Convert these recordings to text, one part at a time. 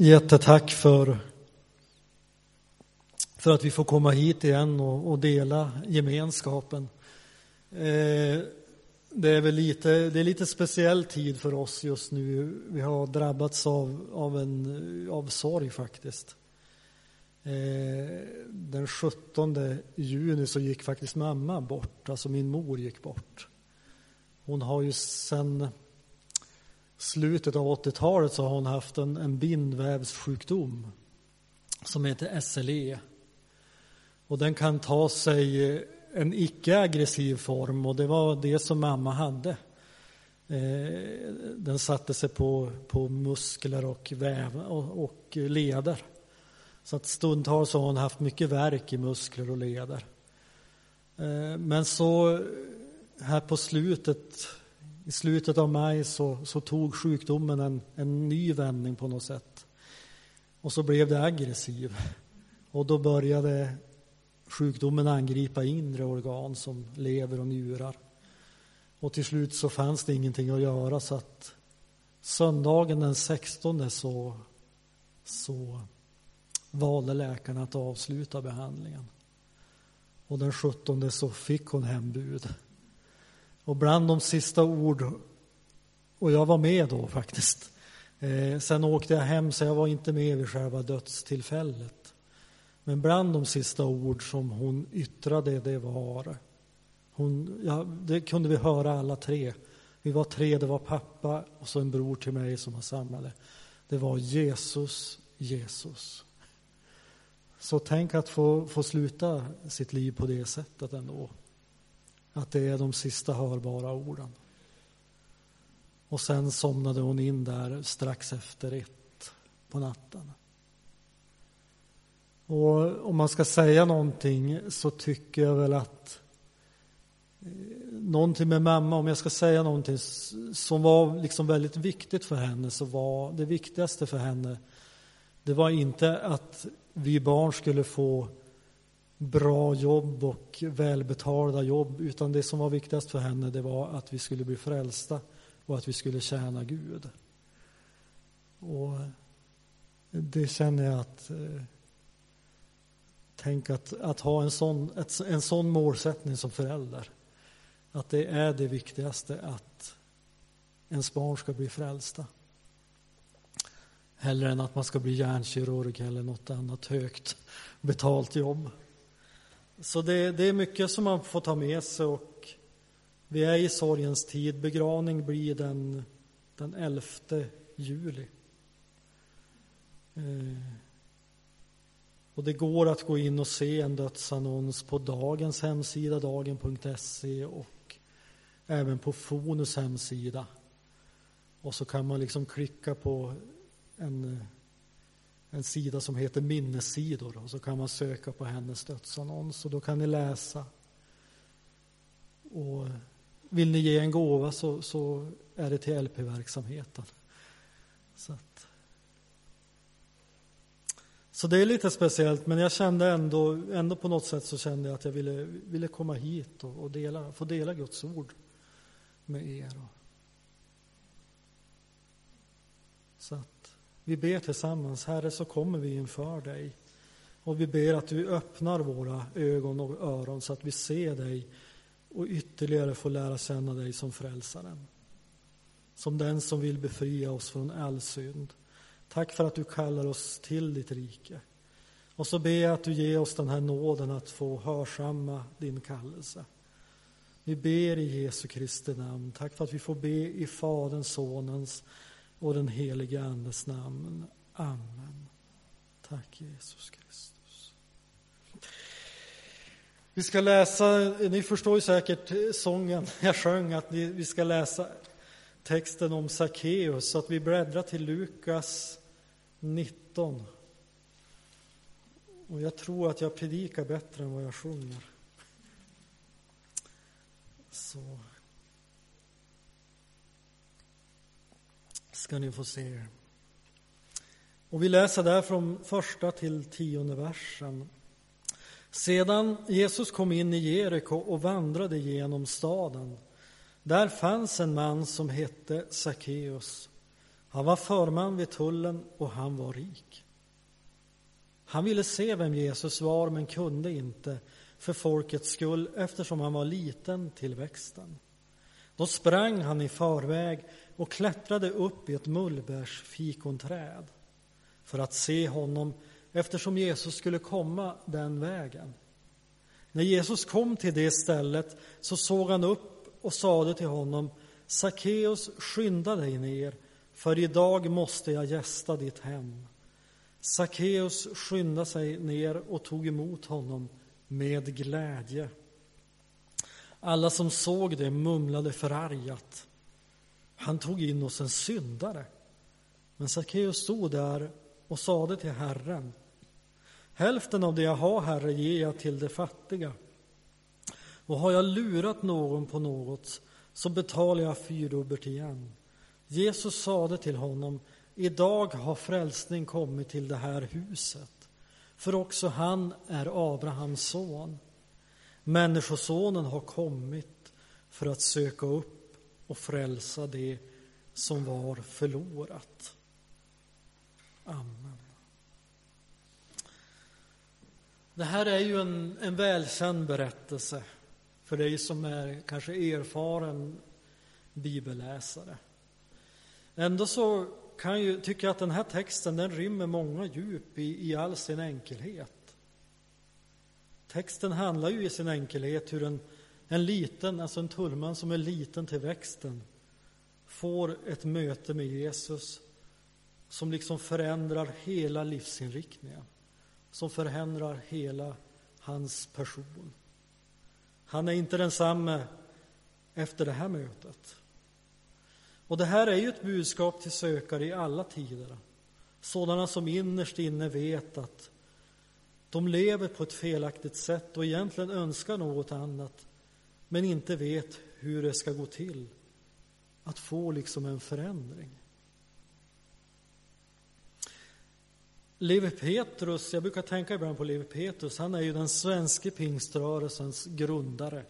jättetack för, för att vi får komma hit igen och, och dela gemenskapen. Eh, det är väl lite, det är lite speciell tid för oss just nu. Vi har drabbats av, av, en, av sorg faktiskt. Eh, den 17 juni så gick faktiskt mamma bort, alltså min mor gick bort. Hon har ju sedan slutet av 80-talet så har hon haft en, en bindvävssjukdom som heter SLE. Och den kan ta sig en icke-aggressiv form och det var det som mamma hade. Eh, den satte sig på, på muskler och väv och, och leder. Så att stundtals har hon haft mycket värk i muskler och leder. Eh, men så här på slutet, i slutet av maj så, så tog sjukdomen en, en ny vändning på något sätt. Och så blev det aggressiv. Och då började sjukdomen angripa inre organ som lever och njurar. Och till slut så fanns det ingenting att göra så att söndagen den 16 så, så valde läkarna att avsluta behandlingen. Och den 17 så fick hon hembud. Och bland de sista ord, och jag var med då faktiskt. Eh, sen åkte jag hem så jag var inte med vid själva dödstillfället. Men bland de sista ord som hon yttrade det var, hon, ja, det kunde vi höra alla tre. Vi var tre, det var pappa och så en bror till mig som var samlade. Det var Jesus, Jesus. Så tänk att få, få sluta sitt liv på det sättet ändå. Att det är de sista hörbara orden. Och sen somnade hon in där strax efter ett på natten. Och om man ska säga någonting så tycker jag väl att eh, någonting med mamma, om jag ska säga någonting som var liksom väldigt viktigt för henne så var det viktigaste för henne det var inte att vi barn skulle få bra jobb och välbetalda jobb utan det som var viktigast för henne det var att vi skulle bli frälsta och att vi skulle tjäna Gud. Och det känner jag att eh, Tänk att, att ha en sån, ett, en sån målsättning som förälder. Att det är det viktigaste att ens barn ska bli frälsta. Hellre än att man ska bli hjärnkirurg eller något annat högt betalt jobb. Så det, det är mycket som man får ta med sig och vi är i sorgens tid. Begravning blir den, den 11 juli. Eh. Och det går att gå in och se en dödsannons på dagens hemsida, dagen.se och även på Fonus hemsida. Och så kan man liksom klicka på en, en sida som heter minnessidor och så kan man söka på hennes dödsannons och då kan ni läsa. Och vill ni ge en gåva så, så är det till LP-verksamheten. Så att, så det är lite speciellt, men jag kände ändå, ändå på något sätt så kände jag att jag ville, ville komma hit och, och dela, få dela Guds ord med er. Så att vi ber tillsammans, Herre, så kommer vi inför dig och vi ber att du öppnar våra ögon och öron så att vi ser dig och ytterligare får lära känna dig som frälsaren. Som den som vill befria oss från all synd. Tack för att du kallar oss till ditt rike. Och så ber jag att du ger oss den här nåden att få hörsamma din kallelse. Vi ber i Jesu Kristi namn. Tack för att vi får be i Faderns, Sonens och den helige Andes namn. Amen. Tack Jesus Kristus. Vi ska läsa, ni förstår ju säkert sången jag sjöng, att vi ska läsa texten om Sackeus, så att vi bläddrar till Lukas 19. Och jag tror att jag predikar bättre än vad jag sjunger. Så ska ni få se. Och vi läser där från första till tionde versen. Sedan Jesus kom in i Jeriko och vandrade genom staden. Där fanns en man som hette Sackeus. Han var förman vid tullen och han var rik. Han ville se vem Jesus var men kunde inte för folkets skull eftersom han var liten till växten. Då sprang han i förväg och klättrade upp i ett mullbärsfikonträd för att se honom eftersom Jesus skulle komma den vägen. När Jesus kom till det stället så såg han upp och sade till honom Sackeus, skynda dig ner, för idag måste jag gästa ditt hem. Sackeus skyndade sig ner och tog emot honom med glädje. Alla som såg det mumlade förargat. Han tog in oss en syndare. Men Sackeus stod där och sade till Herren Hälften av det jag har, Herre, ger jag till de fattiga. Och har jag lurat någon på något så betalar jag fyrdubbelt igen. Jesus sade till honom Idag har frälsning kommit till det här huset, för också han är Abrahams son. Människosonen har kommit för att söka upp och frälsa det som var förlorat. Amen. Det här är ju en, en välkänd berättelse för dig som är kanske erfaren bibelläsare. Ändå så kan ju tycka att den här texten den rymmer många djup i, i all sin enkelhet. Texten handlar ju i sin enkelhet hur en, en liten, alltså en tullman som är liten till växten får ett möte med Jesus som liksom förändrar hela livsinriktningen, som förändrar hela hans person. Han är inte densamme efter det här mötet. Och det här är ju ett budskap till sökare i alla tider. Sådana som innerst inne vet att de lever på ett felaktigt sätt och egentligen önskar något annat men inte vet hur det ska gå till att få liksom en förändring. Levi Petrus, jag brukar tänka ibland på Levi Petrus, han är ju den svenska pingströrelsens grundare.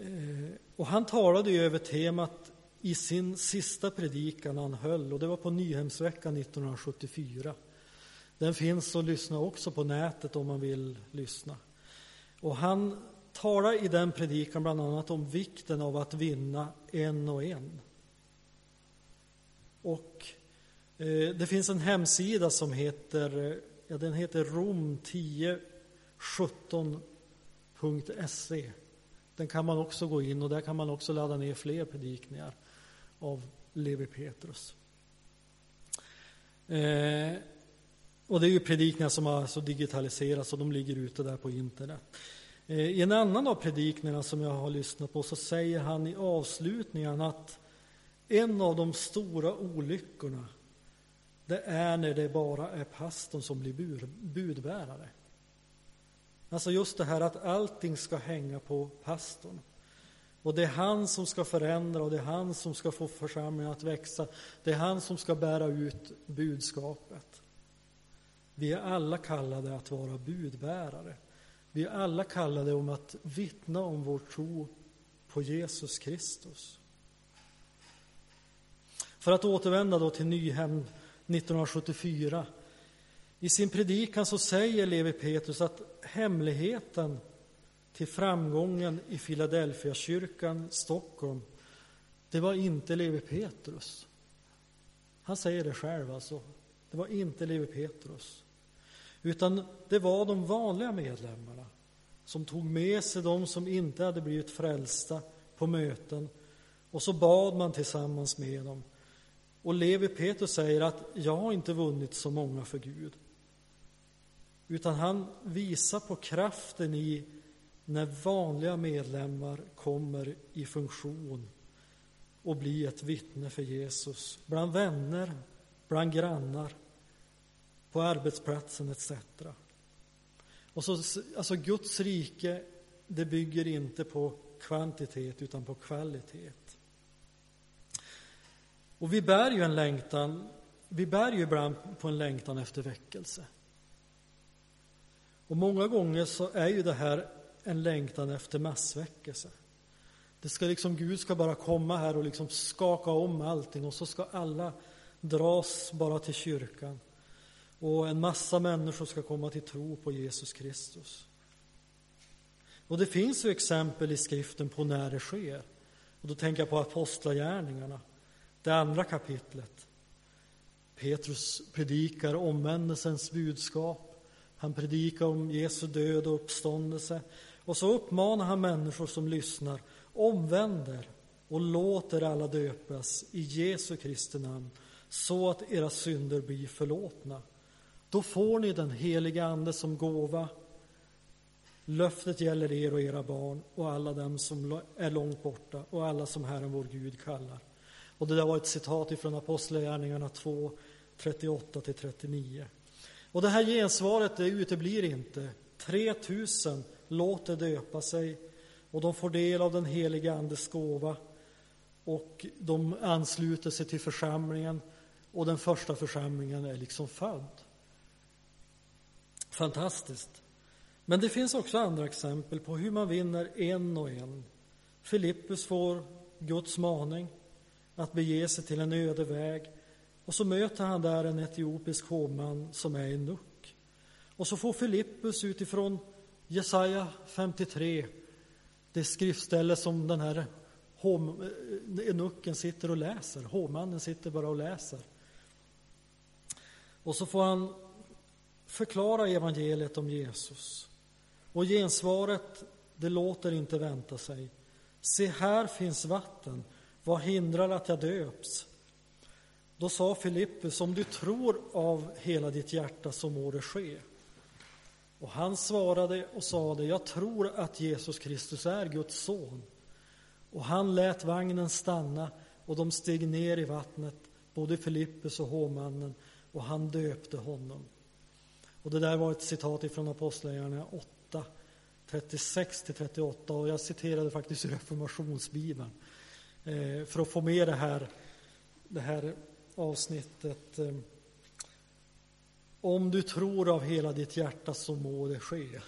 Eh, och han talade ju över temat i sin sista predikan han höll, och det var på Nyhemsveckan 1974. Den finns att lyssna också på nätet om man vill lyssna. Och han talar i den predikan bland annat om vikten av att vinna en och en. Och eh, det finns en hemsida som heter, eh, ja, den heter rom1017.se. Den kan man också gå in och där kan man också ladda ner fler predikningar av Levi Petrus. Eh, och det är ju predikningar som har alltså digitaliserats och de ligger ute där på internet. Eh, I en annan av predikningarna som jag har lyssnat på så säger han i avslutningen att en av de stora olyckorna det är när det bara är pastorn som blir budbärare. Alltså just det här att allting ska hänga på pastorn. Och det är han som ska förändra och det är han som ska få församlingen att växa. Det är han som ska bära ut budskapet. Vi är alla kallade att vara budbärare. Vi är alla kallade om att vittna om vår tro på Jesus Kristus. För att återvända då till Nyhem 1974. I sin predikan så säger Levi Petrus att hemligheten till framgången i Philadelphia kyrkan Stockholm, det var inte Levi Petrus. Han säger det själv alltså. Det var inte Levi Petrus. Utan det var de vanliga medlemmarna som tog med sig de som inte hade blivit frälsta på möten och så bad man tillsammans med dem. Och Levi Petrus säger att jag har inte vunnit så många för Gud. Utan han visar på kraften i när vanliga medlemmar kommer i funktion och blir ett vittne för Jesus bland vänner, bland grannar, på arbetsplatsen etc. Och så, alltså Guds rike, det bygger inte på kvantitet utan på kvalitet. Och vi bär ju en längtan, vi bär ju ibland på en längtan efter väckelse. Och många gånger så är ju det här en längtan efter massväckelse. Det ska liksom, Gud ska bara komma här och liksom skaka om allting och så ska alla dras bara till kyrkan. Och en massa människor ska komma till tro på Jesus Kristus. Och det finns ju exempel i skriften på när det sker. Och då tänker jag på Apostlagärningarna, det andra kapitlet. Petrus predikar omvändelsens budskap. Han predikar om Jesu död och uppståndelse. Och så uppmanar han människor som lyssnar, omvänder och låter alla döpas i Jesu Kristi namn så att era synder blir förlåtna. Då får ni den heliga Ande som gåva. Löftet gäller er och era barn och alla dem som är långt borta och alla som Herren vår Gud kallar. Och det där var ett citat ifrån Apostlagärningarna 2, 38 39. Och det här gensvaret det uteblir inte. 3000 låter döpa sig och de får del av den heliga Andes gåva och de ansluter sig till församlingen och den första församlingen är liksom född. Fantastiskt. Men det finns också andra exempel på hur man vinner en och en. Filippus får Guds maning att bege sig till en öde väg och så möter han där en etiopisk hovman som är en nuck. Och så får Filippus utifrån Jesaja 53, det skriftställe som den här enucken eh, sitter och läser, hovmannen sitter bara och läser. Och så får han förklara evangeliet om Jesus. Och gensvaret, det låter inte vänta sig. Se, här finns vatten. Vad hindrar att jag döps? Då sa Filippus, om du tror av hela ditt hjärta så må det ske. Och han svarade och sade, jag tror att Jesus Kristus är Guds son. Och han lät vagnen stanna och de steg ner i vattnet, både Filippus och hovmannen, och han döpte honom. Och det där var ett citat ifrån Apostlagärningarna 8, 36 till 38 och jag citerade faktiskt ur Reformationsbibeln eh, för att få med det här, det här avsnittet. Eh, om du tror av hela ditt hjärta så må det ske.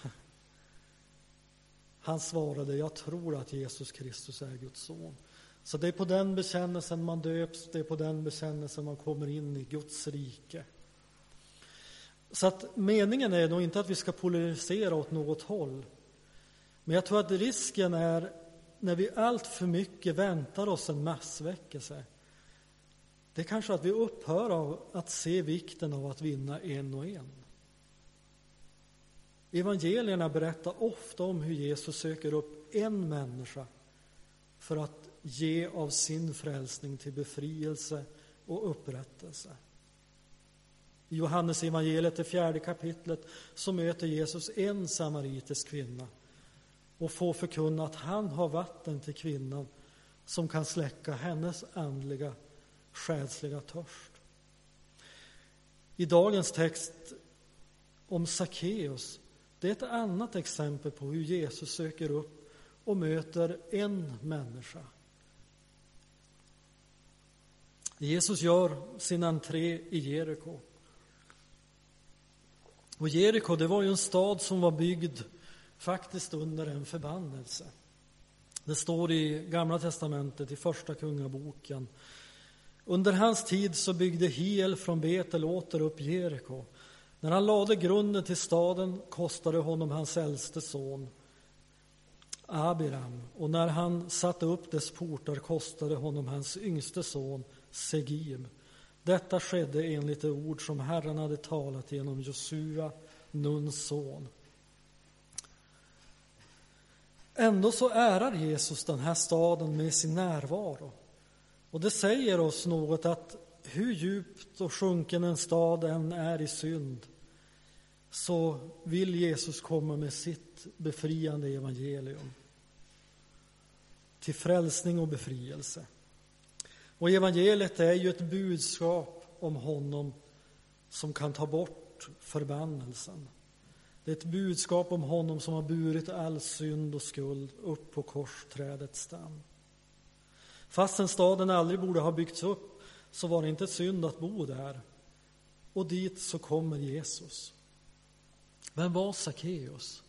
Han svarade, jag tror att Jesus Kristus är Guds son. Så det är på den bekännelsen man döps, det är på den bekännelsen man kommer in i Guds rike. Så att meningen är nog inte att vi ska polarisera åt något håll. Men jag tror att risken är när vi allt för mycket väntar oss en massväckelse. Det är kanske att vi upphör av att se vikten av att vinna en och en. Evangelierna berättar ofta om hur Jesus söker upp en människa för att ge av sin frälsning till befrielse och upprättelse. I Johannes evangeliet, det fjärde kapitlet, så möter Jesus en samaritisk kvinna och får förkunna att han har vatten till kvinnan som kan släcka hennes andliga, själsliga törst. I dagens text om Sackeus, det är ett annat exempel på hur Jesus söker upp och möter en människa. Jesus gör sin entré i Jeriko. Och Jeriko, det var ju en stad som var byggd faktiskt under en förbannelse. Det står i Gamla testamentet, i Första Kungaboken. Under hans tid så byggde Hiel från Betel åter upp Jeriko. När han lade grunden till staden kostade honom hans äldste son Abiram och när han satte upp dess portar kostade honom hans yngste son Segim. Detta skedde enligt det ord som Herren hade talat genom Josua, Nuns son. Ändå så ärar Jesus den här staden med sin närvaro. Och det säger oss något att hur djupt och sjunken en stad än är i synd så vill Jesus komma med sitt befriande evangelium till frälsning och befrielse. Och evangeliet är ju ett budskap om honom som kan ta bort förbannelsen. Det är ett budskap om honom som har burit all synd och skuld upp på korsträdets stam. Fastän staden aldrig borde ha byggts upp så var det inte synd att bo där. Och dit så kommer Jesus. Vem var Sackeus?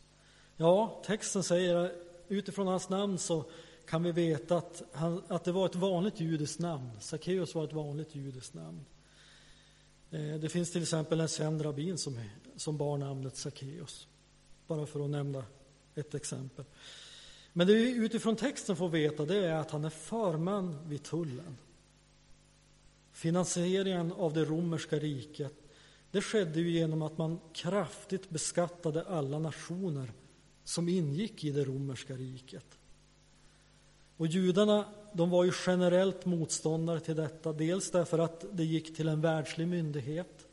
Ja, texten säger utifrån hans namn så kan vi veta att, han, att det var ett vanligt judiskt namn. Sackeus var ett vanligt judiskt namn. Eh, det finns till exempel en känd rabbin som, som bar namnet Sackeus. Bara för att nämna ett exempel. Men det vi utifrån texten får veta det är att han är förman vid tullen. Finansieringen av det romerska riket det skedde ju genom att man kraftigt beskattade alla nationer som ingick i det romerska riket. Och judarna de var ju generellt motståndare till detta, dels därför att det gick till en världslig myndighet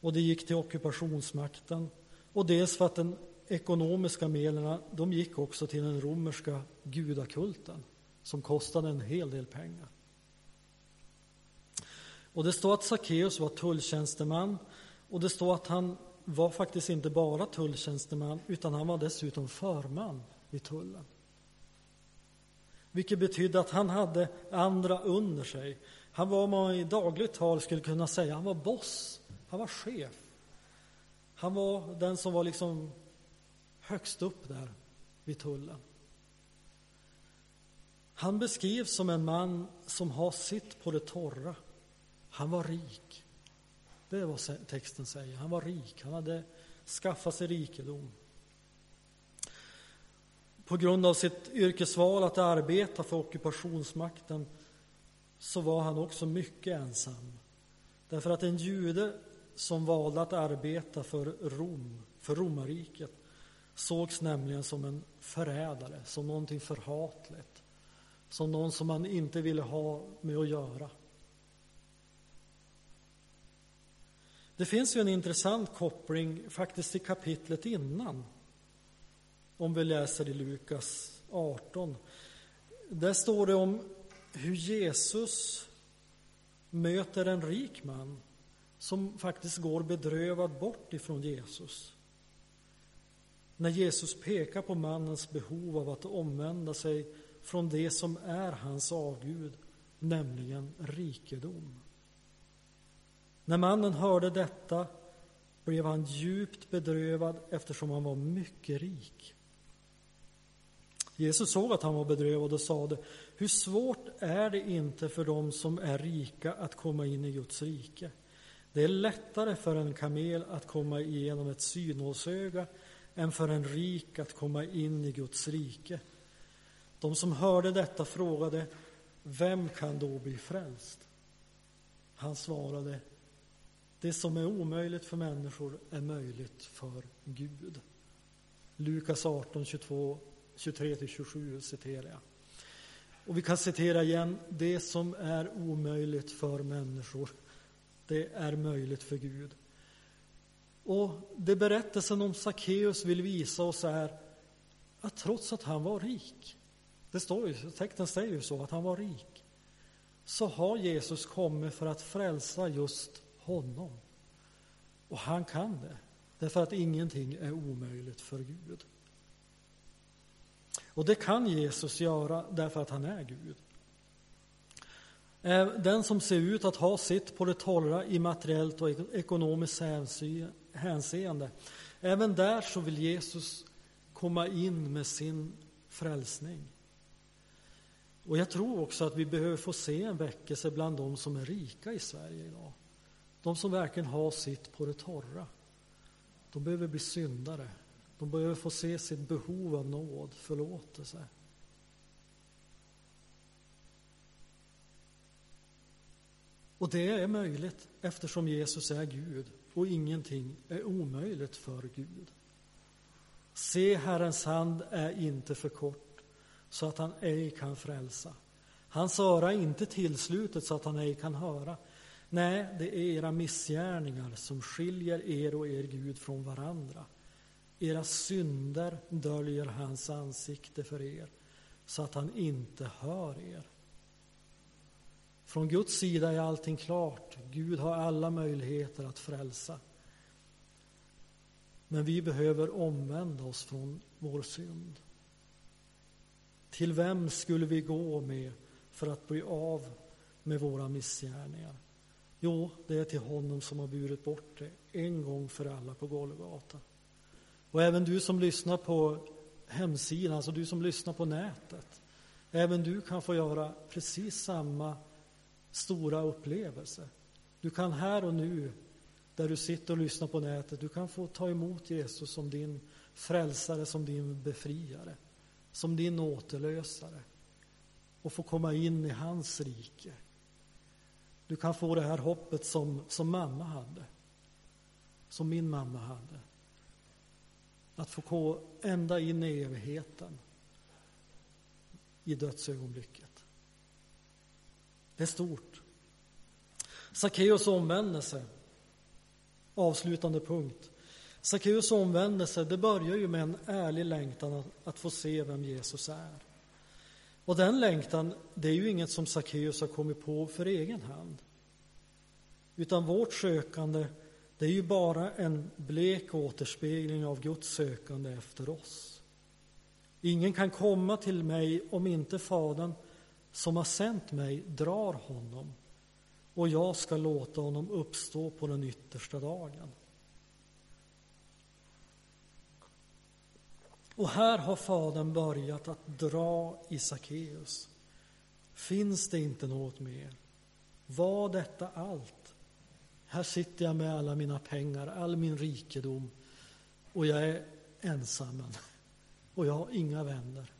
och det gick till ockupationsmakten och dels för att den ekonomiska medlen de gick också till den romerska gudakulten som kostade en hel del pengar. Och det står att Sackeus var tulltjänsteman och det står att han var faktiskt inte bara tulltjänsteman utan han var dessutom förman vid tullen. Vilket betydde att han hade andra under sig. Han var vad man i dagligt tal skulle kunna säga, han var boss, han var chef. Han var den som var liksom högst upp där vid tullen. Han beskrivs som en man som har sitt på det torra. Han var rik. Det är vad texten säger. Han var rik. Han hade skaffat sig rikedom. På grund av sitt yrkesval att arbeta för ockupationsmakten så var han också mycket ensam. Därför att en jude som valde att arbeta för Rom, för romarriket, sågs nämligen som en förrädare, som någonting förhatligt, som någon som man inte ville ha med att göra. Det finns ju en intressant koppling faktiskt till kapitlet innan. Om vi läser i Lukas 18. Där står det om hur Jesus möter en rik man som faktiskt går bedrövad bort ifrån Jesus. När Jesus pekar på mannens behov av att omvända sig från det som är hans avgud, nämligen rikedom. När mannen hörde detta blev han djupt bedrövad eftersom han var mycket rik. Jesus såg att han var bedrövad och sade, hur svårt är det inte för dem som är rika att komma in i Guds rike? Det är lättare för en kamel att komma igenom ett synålsöga än för en rik att komma in i Guds rike. De som hörde detta frågade, vem kan då bli frälst? Han svarade, det som är omöjligt för människor är möjligt för Gud. Lukas 18, 22, 23-27 citerar jag. Och vi kan citera igen, det som är omöjligt för människor, det är möjligt för Gud. Och det berättelsen om Sackeus vill visa oss är att trots att han var rik, det står ju, texten säger ju så, att han var rik, så har Jesus kommit för att frälsa just honom. Och han kan det, därför att ingenting är omöjligt för Gud. Och det kan Jesus göra därför att han är Gud. Eh, den som ser ut att ha sitt på det torra i materiellt och ekonomiskt hänseende, även där så vill Jesus komma in med sin frälsning. Och jag tror också att vi behöver få se en väckelse bland de som är rika i Sverige idag. De som verkligen har sitt på det torra. De behöver bli syndare. De behöver få se sitt behov av nåd, förlåtelse. Och det är möjligt eftersom Jesus är Gud och ingenting är omöjligt för Gud. Se, Herrens hand är inte för kort så att han ej kan frälsa. Hans öra är inte tillslutet så att han ej kan höra. Nej, det är era missgärningar som skiljer er och er Gud från varandra. Era synder döljer hans ansikte för er så att han inte hör er. Från Guds sida är allting klart. Gud har alla möjligheter att frälsa. Men vi behöver omvända oss från vår synd. Till vem skulle vi gå med för att bli av med våra missgärningar? Jo, det är till honom som har burit bort det en gång för alla på Golgata. Och även du som lyssnar på hemsidan, alltså du som lyssnar på nätet. Även du kan få göra precis samma stora upplevelse. Du kan här och nu, där du sitter och lyssnar på nätet, du kan få ta emot Jesus som din frälsare, som din befriare, som din återlösare och få komma in i hans rike. Du kan få det här hoppet som, som mamma hade, som min mamma hade. Att få gå ända in i evigheten i dödsögonblicket. Det är stort. Sackeus omvändelse, avslutande punkt. Sackeus omvändelse, det börjar ju med en ärlig längtan att, att få se vem Jesus är. Och den längtan, det är ju inget som Sackeus har kommit på för egen hand. Utan vårt sökande, det är ju bara en blek återspegling av Guds sökande efter oss. Ingen kan komma till mig om inte Fadern som har sänt mig drar honom och jag ska låta honom uppstå på den yttersta dagen. Och här har Fadern börjat att dra i Sackeus. Finns det inte något mer? Var detta allt? Här sitter jag med alla mina pengar, all min rikedom och jag är ensam och jag har inga vänner.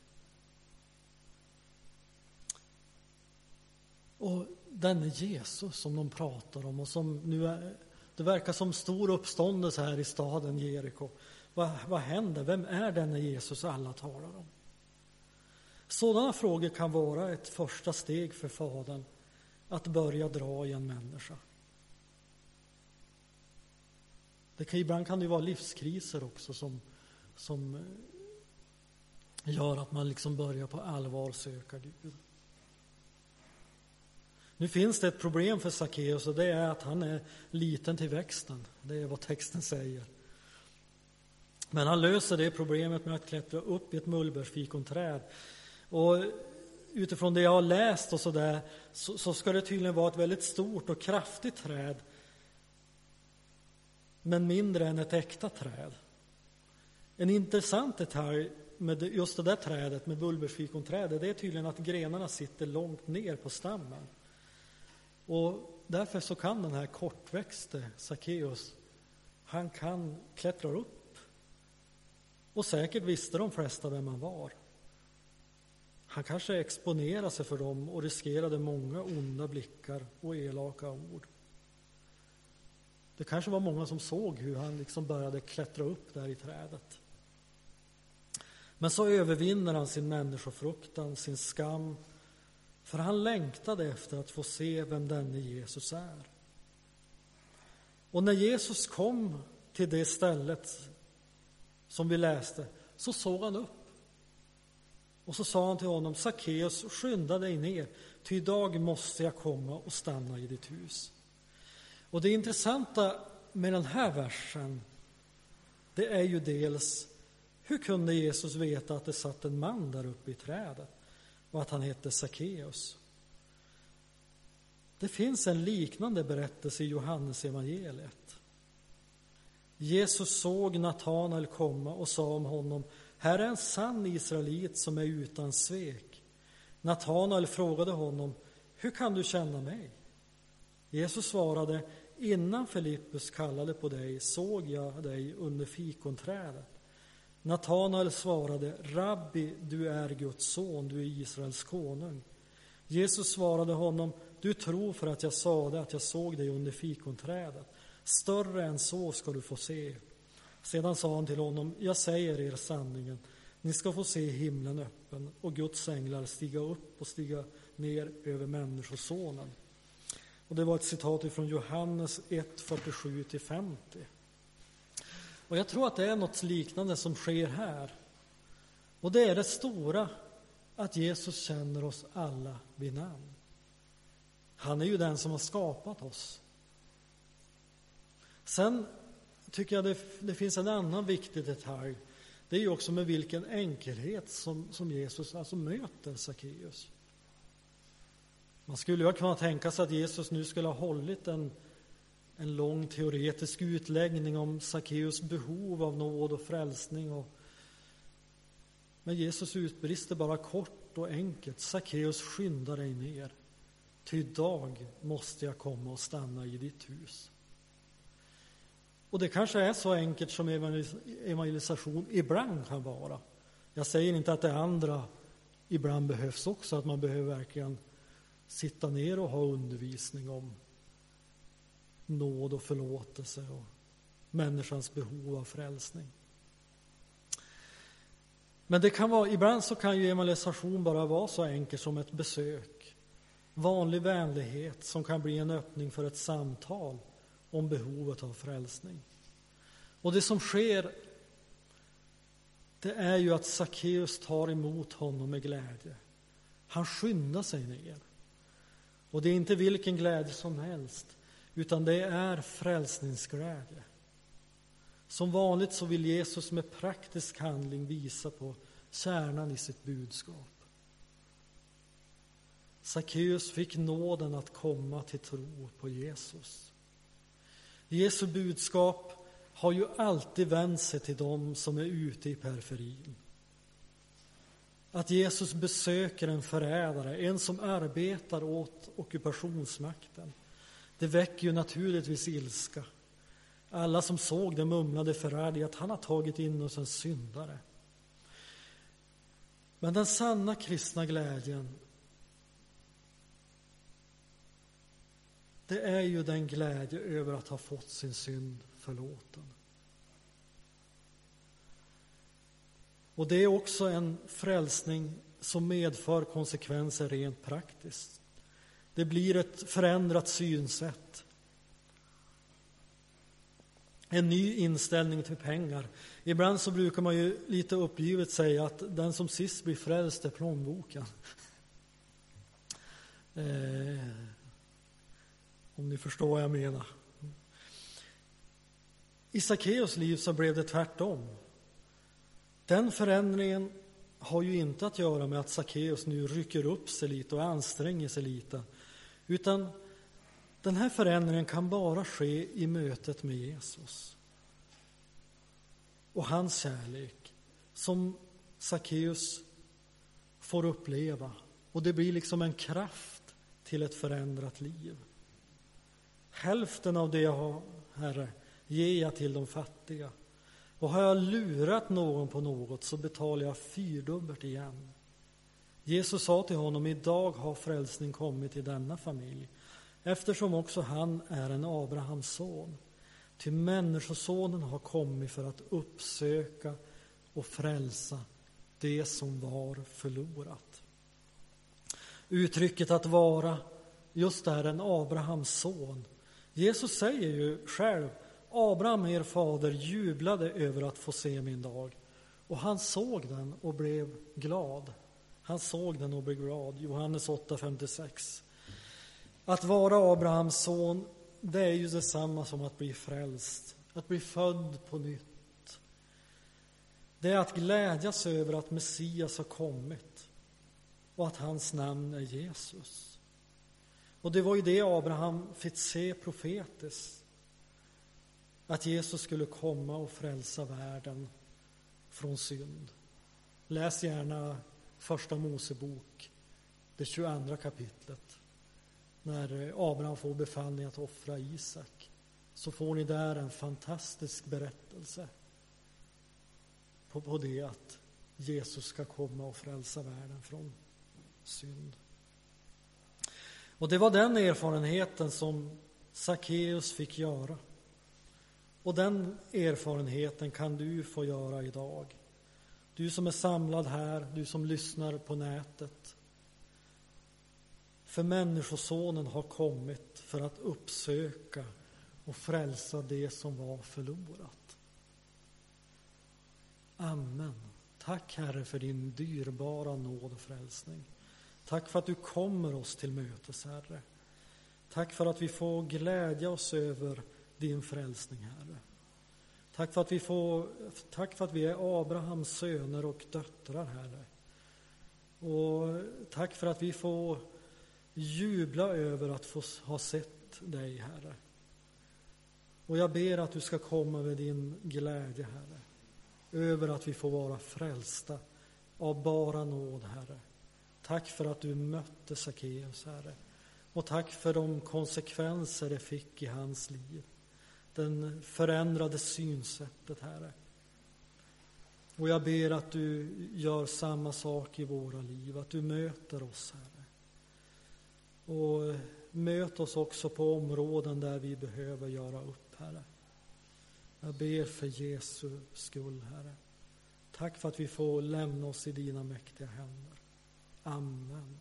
Och denne Jesus som de pratar om och som nu är, det verkar som stor uppståndelse här i staden Jeriko. Vad, vad händer? Vem är denne Jesus alla talar om? Sådana frågor kan vara ett första steg för Fadern att börja dra i en människa. Det kan, ibland kan det vara livskriser också som, som eh, gör att man liksom börjar på allvar söka Gud. Nu finns det ett problem för Sackeus och det är att han är liten till växten. Det är vad texten säger. Men han löser det problemet med att klättra upp i ett mullbärsfikonträd. Och utifrån det jag har läst och så där så, så ska det tydligen vara ett väldigt stort och kraftigt träd men mindre än ett äkta träd. En intressant detalj med just det där trädet, med bullbärsfikonträdet, det är tydligen att grenarna sitter långt ner på stammen. Och därför så kan den här kortväxte Sackeus, han kan klättra upp. Och säkert visste de flesta vem han var. Han kanske exponerade sig för dem och riskerade många onda blickar och elaka ord. Det kanske var många som såg hur han liksom började klättra upp där i trädet. Men så övervinner han sin människofruktan, sin skam, för han längtade efter att få se vem denne Jesus är. Och när Jesus kom till det stället som vi läste, så såg han upp. Och så sa han till honom, Sackeus, skynda dig ner, ty idag måste jag komma och stanna i ditt hus. Och det intressanta med den här versen, det är ju dels hur kunde Jesus veta att det satt en man där uppe i trädet och att han hette Sackeus? Det finns en liknande berättelse i Johannes evangeliet. Jesus såg Natanael komma och sa om honom, här är en sann israelit som är utan svek. Natanael frågade honom, hur kan du känna mig? Jesus svarade, innan Filippus kallade på dig såg jag dig under fikonträdet. Natanael svarade, Rabbi, du är Guds son, du är Israels konung. Jesus svarade honom, du tror för att jag sade att jag såg dig under fikonträdet. Större än så ska du få se. Sedan sa han till honom, jag säger er sanningen, ni ska få se himlen öppen och Guds änglar stiga upp och stiga ner över Människosonen. Och det var ett citat från Johannes 1, 47-50. Och jag tror att det är något liknande som sker här. Och det är det stora, att Jesus känner oss alla vid namn. Han är ju den som har skapat oss. Sen tycker jag det, det finns en annan viktig detalj. Det är ju också med vilken enkelhet som, som Jesus alltså möter Sackeus. Man skulle ju kunna tänka sig att Jesus nu skulle ha hållit en, en lång teoretisk utläggning om Sackeus behov av nåd och frälsning och Men Jesus utbrister bara kort och enkelt, Sackeus skynda dig ner, ty idag måste jag komma och stanna i ditt hus. Och det kanske är så enkelt som evangelisation ibland kan vara. Jag säger inte att det andra ibland behövs också, att man behöver verkligen sitta ner och ha undervisning om nåd och förlåtelse och människans behov av frälsning. Men det kan vara, ibland så kan ju evangelisation bara vara så enkelt som ett besök. Vanlig vänlighet som kan bli en öppning för ett samtal om behovet av frälsning. Och det som sker det är ju att Sackeus tar emot honom med glädje. Han skyndar sig ner. Och det är inte vilken glädje som helst, utan det är frälsningsglädje. Som vanligt så vill Jesus med praktisk handling visa på kärnan i sitt budskap. Sackeus fick nåden att komma till tro på Jesus. Jesu budskap har ju alltid vänt sig till dem som är ute i periferin. Att Jesus besöker en förrädare, en som arbetar åt ockupationsmakten, det väcker ju naturligtvis ilska. Alla som såg det mumlade förrädare att han har tagit in oss en syndare. Men den sanna kristna glädjen det är ju den glädje över att ha fått sin synd förlåten. Och det är också en frälsning som medför konsekvenser rent praktiskt. Det blir ett förändrat synsätt. En ny inställning till pengar. Ibland så brukar man ju lite uppgivet säga att den som sist blir frälst är plånboken. Eh, om ni förstår vad jag menar. I Sackeus liv så blev det tvärtom. Den förändringen har ju inte att göra med att Sackeus nu rycker upp sig lite och anstränger sig lite, utan den här förändringen kan bara ske i mötet med Jesus och hans kärlek som Sackeus får uppleva. Och det blir liksom en kraft till ett förändrat liv. Hälften av det jag har, Herre, ger jag till de fattiga. Och har jag lurat någon på något så betalar jag fyrdubbelt igen. Jesus sa till honom, idag har frälsning kommit till denna familj, eftersom också han är en Abrahams son. Ty Människosonen har kommit för att uppsöka och frälsa det som var förlorat. Uttrycket att vara just där en Abrahams son. Jesus säger ju själv Abraham, er fader, jublade över att få se min dag och han såg den och blev glad. Han såg den och blev glad. Johannes 8.56. Att vara Abrahams son, det är ju detsamma som att bli frälst, att bli född på nytt. Det är att glädjas över att Messias har kommit och att hans namn är Jesus. Och det var ju det Abraham fick se profetiskt att Jesus skulle komma och frälsa världen från synd. Läs gärna Första Mosebok, det 22 kapitlet. När Abraham får befallning att offra Isak så får ni där en fantastisk berättelse på, på det att Jesus ska komma och frälsa världen från synd. Och det var den erfarenheten som Sackeus fick göra. Och den erfarenheten kan du få göra idag. Du som är samlad här, du som lyssnar på nätet. För Människosonen har kommit för att uppsöka och frälsa det som var förlorat. Amen. Tack Herre för din dyrbara nåd och frälsning. Tack för att du kommer oss till mötes, Herre. Tack för att vi får glädja oss över din frälsning, Herre. Tack för att vi, får, tack för att vi är Abrahams söner och döttrar, Herre. Och tack för att vi får jubla över att få ha sett dig, Herre. Och jag ber att du ska komma med din glädje, Herre, över att vi får vara frälsta av bara nåd, Herre. Tack för att du mötte Sackeus, Herre. Och tack för de konsekvenser det fick i hans liv. Den förändrade synsättet, Herre. Och jag ber att du gör samma sak i våra liv, att du möter oss, Herre. Och möt oss också på områden där vi behöver göra upp, Herre. Jag ber för Jesu skull, Herre. Tack för att vi får lämna oss i dina mäktiga händer. Amen. Amen.